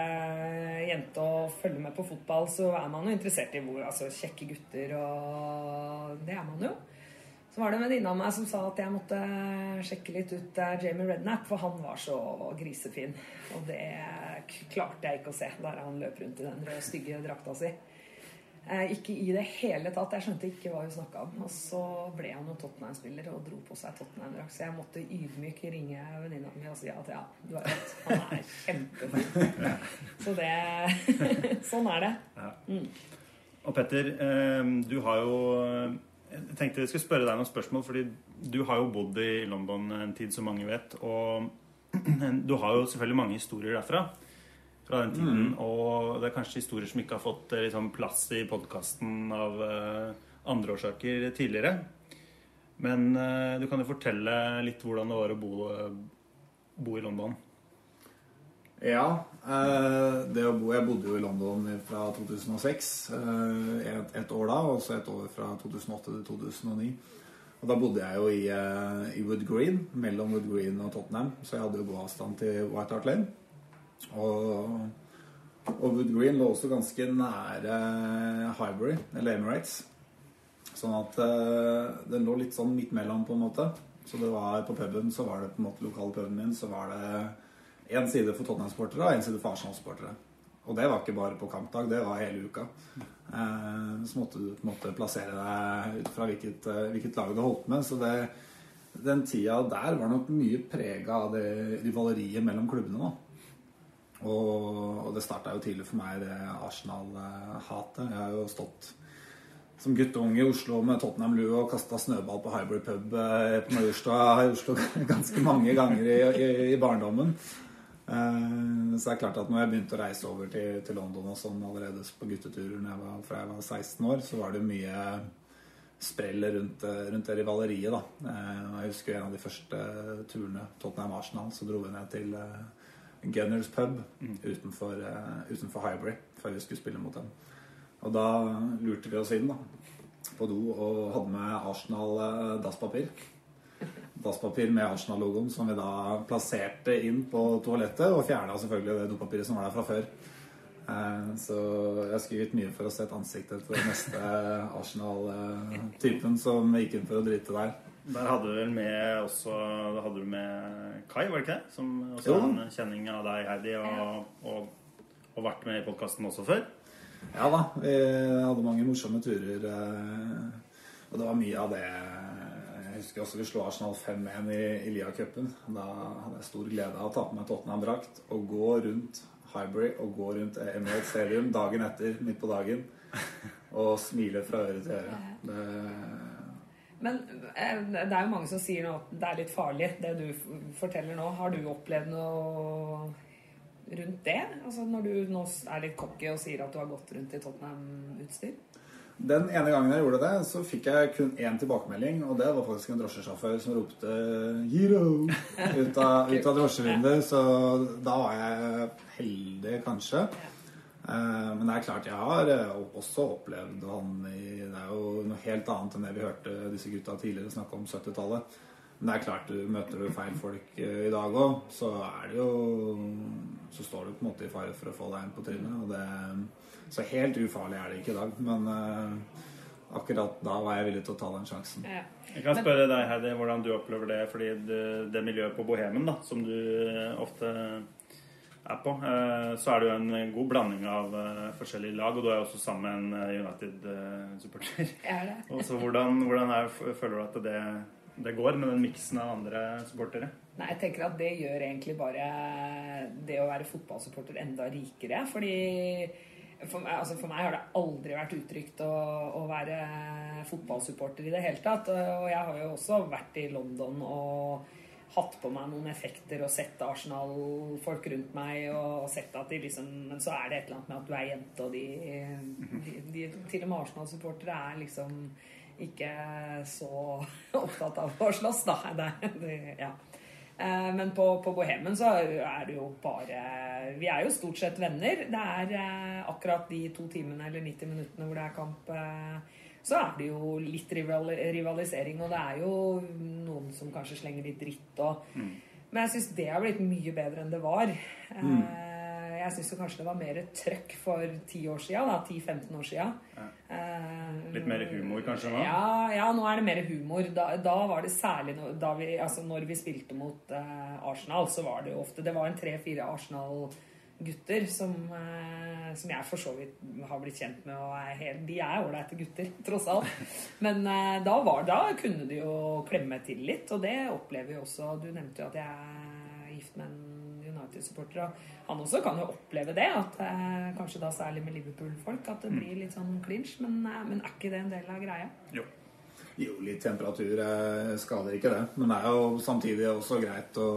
jente og følge med på fotball, så er man jo interessert i hvor, altså, kjekke gutter og Det er man jo. Så var det en venninne av meg som sa at jeg måtte sjekke litt ut uh, Jamie Redknapp, for han var så grisefin. Og det klarte jeg ikke å se der han løp rundt i den røde, stygge drakta si. Eh, ikke i det hele tatt. Jeg skjønte ikke hva hun snakka om. Og så ble han jo Tottenham-spiller og dro på seg Tottenham-drakt. Så jeg måtte ydmyk ringe venninna mi og si at ja, du har rett. Han er kjempefin. (laughs) Så det (laughs) Sånn er det. Mm. Og Petter, eh, du har jo Jeg tenkte jeg skulle spørre deg noen spørsmål, fordi du har jo bodd i London en tid, som mange vet. Og (clears throat) du har jo selvfølgelig mange historier derfra. Fra den tiden. Mm. Og det er kanskje historier som ikke har fått eh, liksom, plass i podkasten av eh, andre årsaker tidligere. Men eh, du kan jo fortelle litt hvordan det var å bo, bo i London. Ja. Bo, jeg bodde jo i London fra 2006. Eh, et, et år da, og så et år fra 2008 til 2009. Og da bodde jeg jo i, i Wood Green, mellom Wood Green og Tottenham. Så jeg hadde jo gåavstand til White Hart Lane. Og, og Wood Green lå også ganske nære Highbury, eller Emirates. Sånn at uh, den lå litt sånn midt mellom, på en måte. Så det var på puben, så var det på en måte lokale puben min, så var det én side for Tottenham-sportere og én side for Arsenal-sportere. Og det var ikke bare på kampdag, det var hele uka. Eh, så måtte du på en måte plassere deg ut fra hvilket, eh, hvilket lag du holdt med. Så det, den tida der var nok mye prega av det rivaleriet mellom klubbene. da. Og, og det starta jo tidlig for meg, det Arsenal-hatet. Jeg har jo stått som guttunge i Oslo med Tottenham-lue og kasta snøball på Hybrid pub eh, på Majorstua i Oslo (laughs) ganske mange ganger i, i, i barndommen. Eh, så det er klart at når jeg begynte å reise over til, til London og sånn allerede på gutteturer jeg var, fra jeg var 16 år, så var det mye sprell rundt, rundt det rivaleriet, da. Eh, jeg husker en av de første turene, Tottenham-Arsenal, så dro vi ned til eh, Gunners pub utenfor, eh, utenfor Highbury før vi skulle spille mot dem. Og da lurte vi oss inn da, på do og hadde med Arsenal eh, dasspapir. Dasspapir med Arsenal-logoen som vi da plasserte inn på toalettet, og fjerna selvfølgelig det dopapiret som var der fra før. Eh, Så jeg har skrevet mye for å se et ansiktet til den neste Arsenal-typen som gikk inn for å drite der. Der hadde du vel med også Da hadde du med Kai, var det ikke det? Som også Jo. er en kjenning av deg, Heidi, og, og, og vært med i podkasten også før. Ja da, vi hadde mange morsomme turer. eh, Og det var mye av det Jeg husker også vi slo Arsenal 5-1 i, i Lia-cupen. Da hadde jeg stor glede av å ta på meg Tottenham-drakt og gå rundt Highbury og gå rundt Emirates Stadium dagen etter, midt på dagen, og smile fra øre til øre. Det, Men eh, det er jo mange som sier nå at det er litt farlig, det du forteller nå. Har du opplevd noe rundt det? Altså Når du nå er litt cocky og sier at du har gått rundt i Tottenham-utstyr? Den ene gangen jeg gjorde det, så fikk jeg kun én tilbakemelding, og det var faktisk en drosjesjåfør som ropte 'Hero!' (laughs) ut av, ut av drosjevinduet, så da var jeg heldig, kanskje. Eh, Men det er klart, jeg har eh, også opplevd han i Det er jo noe helt annet enn det vi hørte disse gutta tidligere snakke om 70-tallet. Men det er klart, du møter du feil folk eh, i dag òg, så er det jo Så står du på en måte i fare for å få deg en på trynet. Og det, så helt ufarlig er det ikke i dag. Men akkurat da var jeg villig til å ta den sjansen. Jeg kan spørre deg, Heidi, hvordan du opplever det. Fordi det, det miljøet på Bohemen, da, som du ofte er på, eh, så er det jo en god blanding av eh, forskjellige lag. Og du er jo også sammen med en United-supporter. (laughs) Er det? (laughs) Og så hvordan, hvordan er, føler du at det, det går med den miksen av andre supportere? Nei, jeg tenker at det gjør egentlig bare det å være fotballsupporter enda rikere. Fordi for, meg, altså for meg har det aldri vært utrygt å, å være fotballsupporter i det hele tatt. Og jeg har jo også vært i London og hatt på meg noen effekter og sett Arsenal-folk rundt meg og sett at de liksom Men så er det et eller annet med at du er jente, og de, de, de Til og med Arsenal-supportere er liksom ikke så opptatt av å slåss, da. Det, det, ja. Eh, Men på, på Bohemen så er det jo bare Vi er jo stort sett venner. Det er eh, akkurat de to timene eller 90 minuttene hvor det er kamp, eh, så er det jo litt rivalisering. Og det er jo noen som kanskje slenger litt dritt og Men jeg syns det har blitt mye bedre enn det var. Mm. Jeg syns kanskje det var mer trøkk for 10 år sia, 10-15 år sia. Litt mer humor kanskje nå? Ja, ja, nå er det mer humor. Da, da var det særlig da vi, altså når vi spilte mot eh, Arsenal, så var det jo ofte Det var en tre-fire Arsenal-gutter som, eh, som jeg for så vidt har blitt kjent med. Og er helt, de er ålreite gutter, (laughs) tross alt. Men eh, da, var, da kunne de jo klemme til litt, og det opplever jo også. Du nevnte jo at jeg er gift med en United-supporter. og Han også kan jo oppleve det, at eh, kanskje da særlig med Liverpool-folk, at det blir litt sånn clinch. Men, men er ikke det en del av greia? Jo, Jo, litt temperatur skader ikke det. Men det er jo samtidig også greit å,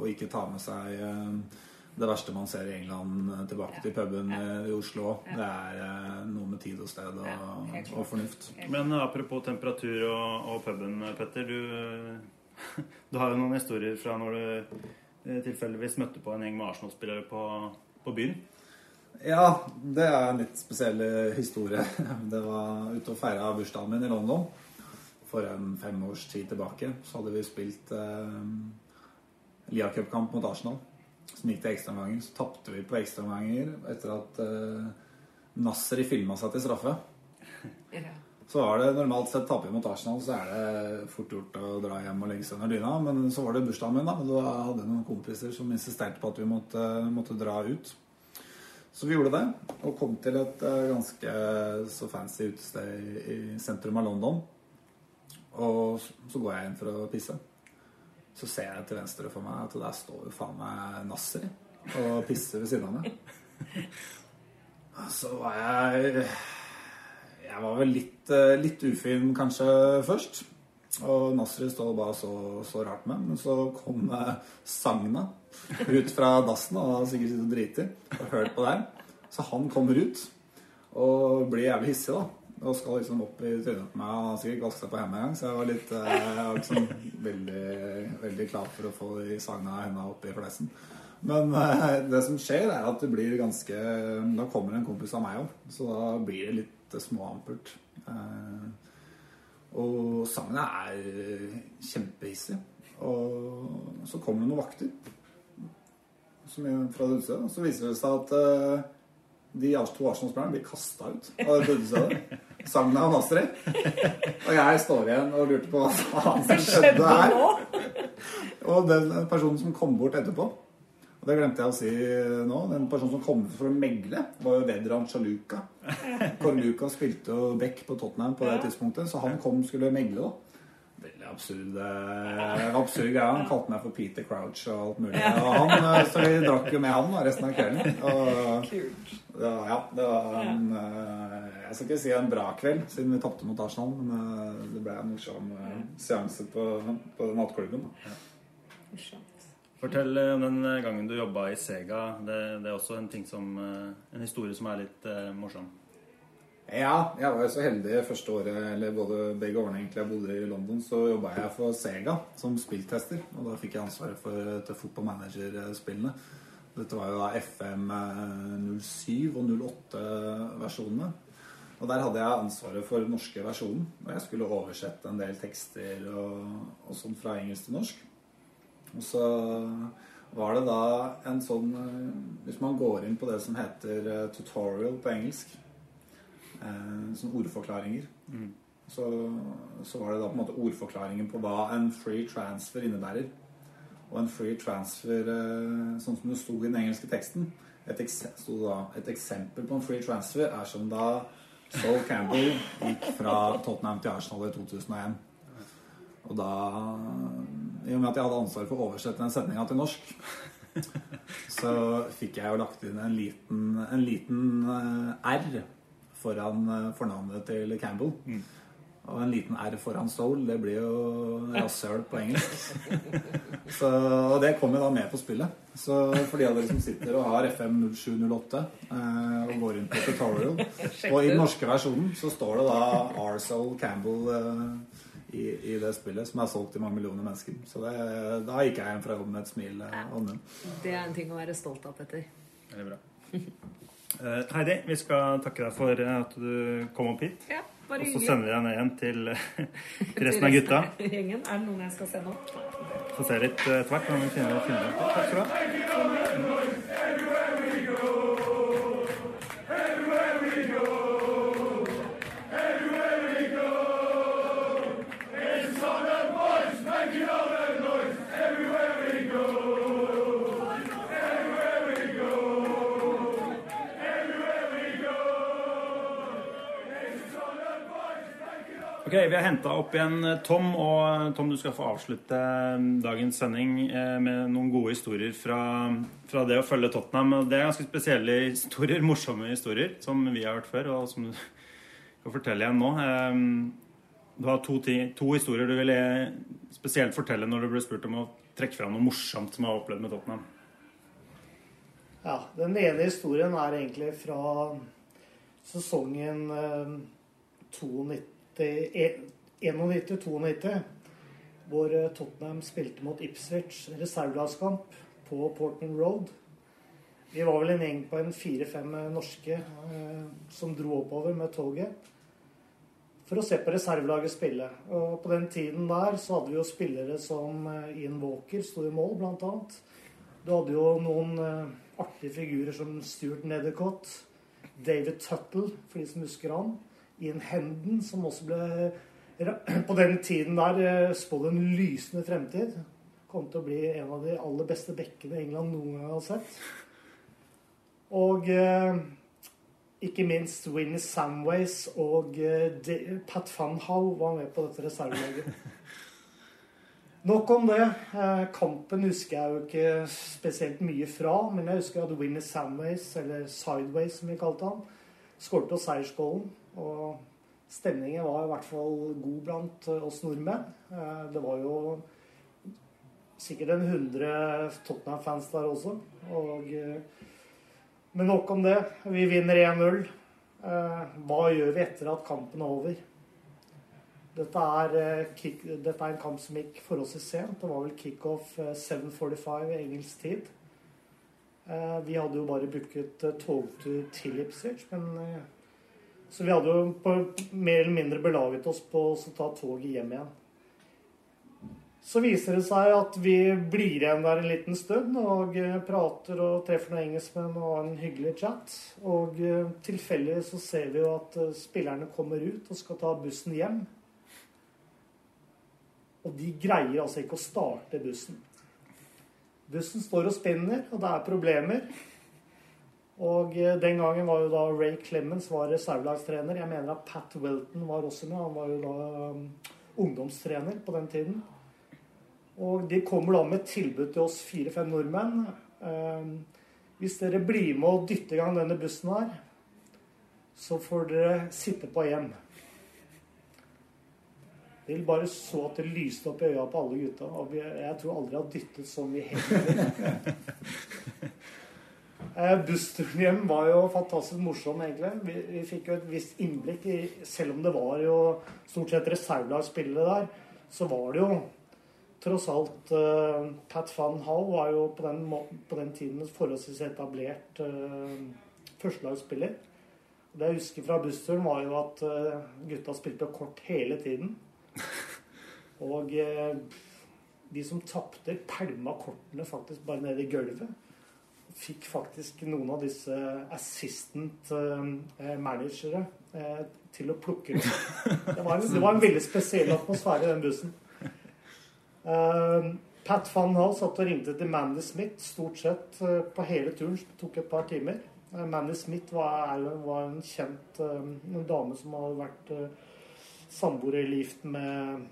å ikke ta med seg eh, det verste man ser i England eh, tilbake til puben eh, i Oslo. Det er eh, noe med tid og sted og, og fornuft. Men apropos temperatur og, og puben, Petter. Du, (laughs) du har jo noen historier fra når du tilfeldigvis møtte på en gjeng med Arsenal-spillere på, på byen. Ja, det er en litt spesiell historie. (laughs) Det var ute og feira bursdagen min i London for en fem års tid tilbake. Så hadde vi spilt eh, Lia Cup-kamp mot Arsenal, som gikk til ekstraomganger. Så tapte vi på ekstraomganger etter at Nasser Nasri filma seg til straffe. Så var det normalt sett taper vi mot Arsenal, så er det fort gjort å dra hjem og legge seg under dyna. Men så var det bursdagen min, da. Og da hadde jeg noen kompiser som insisterte på at vi måtte, måtte dra ut. Så vi gjorde det, og kom til et eh, ganske så fancy utested i, i sentrum av London. Og så- så går jeg inn for å pisse. Så ser jeg til venstre for meg at der står jo faen meg Nasser og pisser ved siden av meg. (laughs) Så var jeg Jeg var vel litt, eh, litt ufin kanskje først. Og Nasri står bare så, så rart med. Men så kom eh, Sagna ut fra dassen og har sikkert sittet og driti og hørt på der. Så han kommer ut og blir jævlig hissig, da. Og skal liksom opp i trynet på meg. Han har sikkert vaske seg på hjemme en så jeg var litt eh, jeg var liksom veldig, veldig klar for å få de Sagna henda opp i fleisen. Men eh, det som skjer, er at det blir ganske Da kommer en kompis av meg òg, så da blir det litt småampert. Eh, og sangen er kjempehissig. Og så kommer det noen vakter er fra utstedet. Og så viser det seg at de to Arsenal-spillerne blir kasta ut av det utestedet. av Astrid. Og jeg står igjen og lurte på hva faen som skjedde her. Og den personen som kom bort etterpå og det glemte jeg å si nå. Den personen som kom for å megle, var jo Vedran Chaluka. Korluka spilte jo back på Tottenham på det tidspunktet, så han kom skulle megle, da. Veldig absurd, eh, absurd greie. Han kalte meg for Peter Crouch og alt mulig. Og han, eh, så vi drakk jo med han da, resten av kvelden. Og var, ja, det var en eh, Jeg skal ikke si en bra kveld, siden vi tapte mot Arsenal, men det ble en morsom seanse på, på nattklubben. da. Fortell om den gangen du jobba i Sega. Det, det er også en ting som En historie som er litt morsom. Ja, jeg var jo så heldig første året, eller både begge årene egentlig jeg bodde i London, så jobba jeg for Sega som spilltester. Og da fikk jeg ansvaret for til Football Manager-spillene. Dette var jo da FM 07 og 08-versjonene. Og der hadde jeg ansvaret for den norske versjonen. Og jeg skulle oversette en del tekster og, og sånn fra engelsk til norsk. Og så var det da en sånn Hvis man går inn på det som heter eh, tutorial på engelsk, eh, sånn ordforklaringer, så, så var det da på en måte ordforklaringen på hva en free transfer innebærer. Og en free transfer, eh, sånn som det sto i den engelske teksten et, da, et eksempel på en free transfer er som da Sol Campbell gikk fra Tottenham til Arsenal i 2001. Og da I og med at jeg hadde ansvaret for å oversette den setninga til norsk, så fikk jeg jo lagt inn en liten, en liten eh, R foran eh, fornavnet til Campbell. Og en liten R foran Soul, det blir jo rasshøl på engelsk. (laughs) Så, og det kommer da med på spillet. Så for de av dere som sitter og har FM 0708 eh, og går inn på tutorial (laughs) Og i den norske versjonen så står det da R. Soul Campbell eh, i, i det spillet, som er solgt til mange millioner mennesker. Så det, da gikk jeg hjem fra jobben med et smil eh, om munnen. Det er en ting å være stolt av, Petter. Veldig bra. (laughs) Eh, Heidi, vi skal takke deg for eh, at du kom opp hit. Ja, Og så sender vi deg ned igjen til, (laughs) til resten av gutta. Gjengen. Er det noen jeg skal se nå? Få se litt eh, etter hvert. Takk skal du ha. Ok, Vi har henta opp igjen eh, Tom, og eh, Tom, du skal få avslutte eh, dagens sending med noen gode historier fra, fra det å følge Tottenham. Det er ganske spesielle historier, (laughs) morsomme historier, som vi har hørt før, og som du kan fortelle igjen nå. Du har to, to historier du ville spesielt fortelle når du ble spurt om å trekke fram noe morsomt som du har opplevd med Tottenham. Ja, Den ene historien er egentlig fra sesongen eh, 92 91-92, hvor eh, Tottenham spilte mot Ipswich reservelagskamp på Portman Road. Vi var vel en gjeng på en fire-fem norske eh, som dro oppover med toget for å se på reservelaget spille. Og på den tiden der så hadde vi jo spillere som eh, Ian Walker sto i mål, blant annet. Du hadde jo noen eh, artige figurer som Stuart Nethercott, David Tuttle, for de som husker han. Ian Henden, som også ble (clears throat) på den tiden der eh, spådd en lysende fremtid. Kom til å bli en av de aller beste bekkene England noen gang har sett. Og eh, ikke minst Winnie Samways og eh, Pat Hau var med på dette reservelaget. (laughs) Nok om det. Eh, Kampen husker jeg jo ikke spesielt mye fra, men jeg husker at Winnie Samways, eller Sideways som vi kalte han, skåret på seiersgålen. Og stemningen var i hvert fall god blant eh, oss nordmenn. Eh, Det var jo sikkert en 100 Tottenham-fans der også. Og, eh, men nok om det. Vi vinner 1-0. Eh, Hva gjør vi etter at kampen er over? Dette er, dette er en kamp som gikk forholdsvis sent. Det var vel kickoff eh, 7.45 i engelsk tid. Eh, Vi hadde jo bare booket eh, togtur til Ipswich, men eh, Så vi hadde jo på, mer eller mindre belaget oss på å ta toget hjem igjen. Så viser det seg at vi blir igjen der en liten stund og prater og treffer noen engelskmenn og har en hyggelig chat. Og tilfeldig så ser vi jo at spillerne kommer ut og skal ta bussen hjem. Og de greier altså ikke å starte bussen. Bussen står og spinner, og det er problemer. Og eh, den gangen var jo da Ray Clemens var reservelagstrener. Jeg mener at Pat Welton var også med. Han var jo da um, ungdomstrener på den tiden. Og de kommer da med et tilbud til oss fire-fem nordmenn. Um, hvis dere blir med og dytter i gang denne bussen her, så får dere sitte på hjem. Vil bare så at det lyste opp i øya på alle gutta. Og jeg tror aldri jeg har dyttet så mye heller. (laughs) Eh, Bussturen hjem var jo fantastisk morsom, egentlig. Vi, vi fikk jo et visst innblikk i Selv om det var jo stort sett reservelagsspillere der, så var det jo tross alt uh, Pat van Hall var jo på den, på den tiden en forholdsvis etablert uh, førstelagsspiller. Det jeg husker fra bussturen, var jo at uh, gutta spilte kort hele tiden. (laughs) Og eh, de som tapte, pælma kortene faktisk bare ned i gulvet. Fikk faktisk noen av disse assistant eh, managere eh, til å plukke dem. Det var, en, det var en veldig spesiell atmosfære i den bussen. Pat van Hall satt og ringte til Mandy Smith stort sett på hele turen. som tok et par timer. Mandy Smith var, var en kjent en dame som hadde vært eh, samboer eller gift med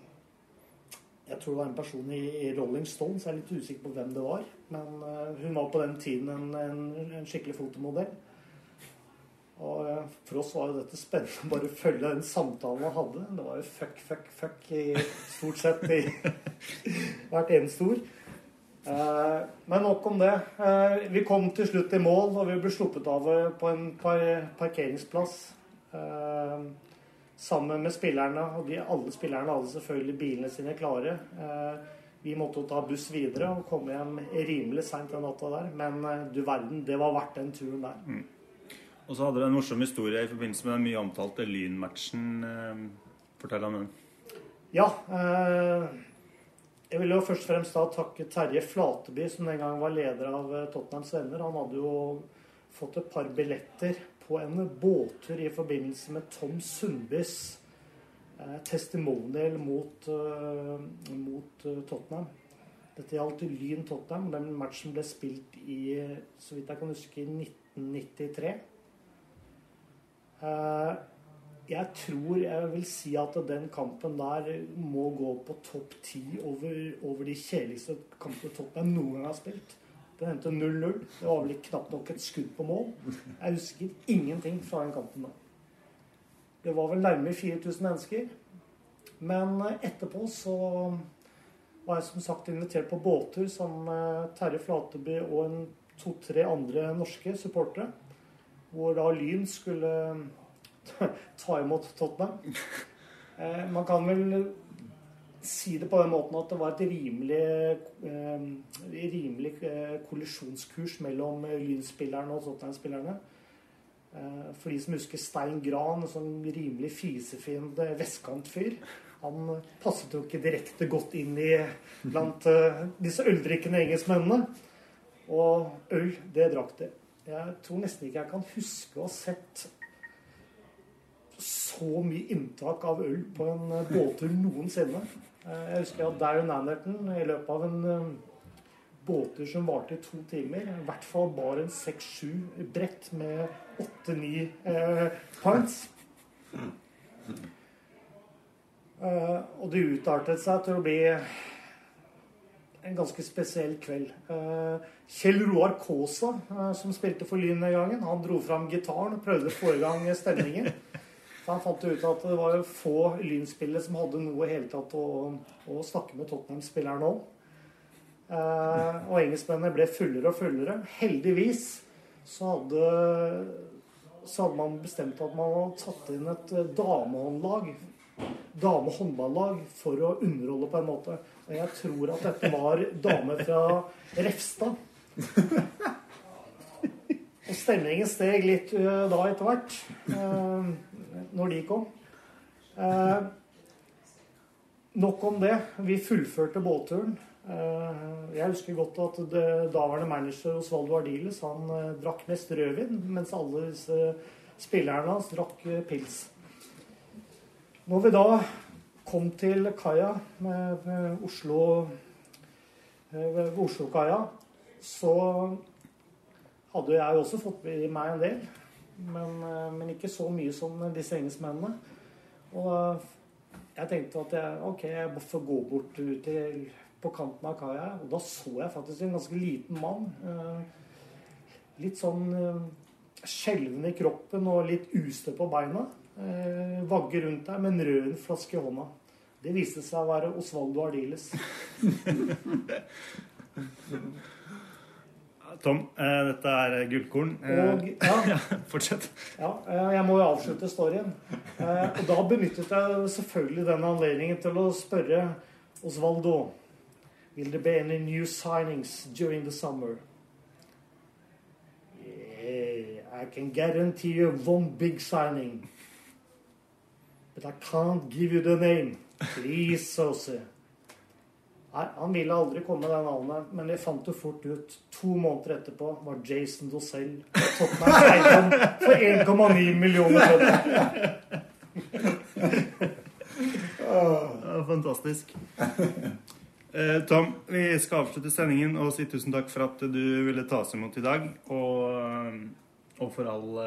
Jeg tror det var en person i, Rolling Stone, så jeg er litt usikker på hvem det var. Men eh, hun var på den tiden en, en, en skikkelig fotomodell. Og eh, for oss var jo dette spennende å bare følge den samtalen han hadde. Det var jo fuck, fuck, fuck i stort sett i (laughs) hvert eneste ord. Eh, Men nok om det. Vi kom til slutt i mål, og vi ble sluppet av på en par parkeringsplass. eh, Sammen med spillerne. Og de, alle spillerne hadde selvfølgelig bilene sine klare. Eh, Vi måtte jo ta buss videre og komme hjem rimelig seint den natta der. Men eh, du verden, det var verdt den turen der. Og så hadde dere en morsom historie i forbindelse med den mye omtalte Lyn-matchen. Eh, Fortell om den. Ja. Eh, jeg vil jo først og fremst da takke Terje Flateby, som den gang var leder av Tottenhams Venner. Han hadde jo fått et par billetter på en båttur i forbindelse med Tom Sundbys eh, testimonial mot, eh, mot eh, Tottenham. Dette gjaldt Lyn Tottenham. Den matchen ble spilt i, så vidt jeg kan huske, i 1993. Eh, jeg tror jeg vil si at den kampen der må gå på topp ti over, over de kjedeligste kampene Tottenham noen gang har spilt. Den endte 0-0. Det var vel knapt nok et skudd på mål. Jeg husker ingenting fra den kampen da. Det var vel nærmere 4000 mennesker. Men etterpå så var jeg som sagt invitert på båttur sammen med Terje Flateby og en to-tre andre norske supportere. Hvor da Lyn skulle (laughs) ta imot Tottenham. Eh, man kan vel si det på den måten at det var et rimelig, eh, rimelig eh, kollisjonskurs mellom Lyn-spillerne og Tottenham-spillerne. Eh, for de som husker Stein Gran, en sånn rimelig fisefiende vestkantfyr. Han passet jo ikke direkte godt inn i blant eh, disse øldrikkende engelskmennene. Og øl, det drakk de. Jeg tror nesten ikke jeg kan huske å ha sett så mye inntak av øl på en eh, båttur noensinne. Eh, Jeg husker at Darren Anderton i løpet av en eh, båttur som varte i to timer, i hvert fall bar en seks-sju brett med åtte-ni eh, pints. Og det utartet seg til å bli en ganske spesiell kveld. Kjell Roar Kaasa, som spilte for Lyn den gangen, han dro fram gitaren og prøvde å få i gang stemningen. Han fant ut at det var få Lyn-spillere som hadde noe hele tatt å, å snakke med Tottenham-spilleren om. Eh, og engelskmennene ble fullere og fullere. Heldigvis så hadde, så hadde man bestemt at man hadde tatt inn et eh, damehåndlag damehåndballag for å underholde på en måte. Og jeg tror at dette var dame fra Refstad. Og stemningen steg litt uh, da etter hvert, uh, når de kom. Eh, nok om det. Vi fullførte båtturen. jeg husker godt at det daværende manager Osvaldo Ardiles han drakk mest rødvin, mens alle disse spillerne hans drakk pils. Når vi da kom til kaia med Oslo ved Oslo-kaia, så hadde jeg også fått i meg en del. Men, men ikke så mye som disse engelskmennene. Og jeg tenkte at jeg, ok, jeg får gå bort ut til, på kanten av kaia. Og da så jeg faktisk en ganske liten mann. Litt sånn skjelven i kroppen og litt ustø på beina eh, vagge rundt deg med en rød flaske i hånda. Det viste seg å være Osvaldo Ardiles. (laughs) Tom, eh, dette er gullkorn. Eh, Og, (laughs) ja, Fortsett. ja, eh, jeg må jo avslutte storyen. Eh, og da benyttet jeg selvfølgelig den anledningen til å spørre Osvaldo Will there be any new signings during the summer? Yeah, I can guarantee you one big signing. But I can't give you the name. Please, Sose. Nei, Han ville aldri komme med det navnet, men vi fant det fort ut. To måneder etterpå var Jason Dozell Tottenham eiendom for 1,9 millioner kroner. Fantastisk. Eh, Tom, vi skal avslutte sendingen og si tusen takk for at du ville ta oss imot i dag. Og, eh, og for all,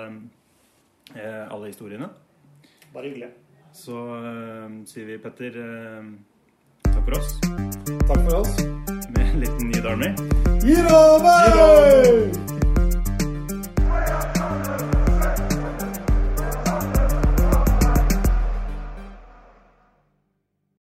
eh, alle historiene. Bare hyggelig. Så sier vi, Petter, takk for oss Takk for oss. Med en liten ny Darmy. Gir!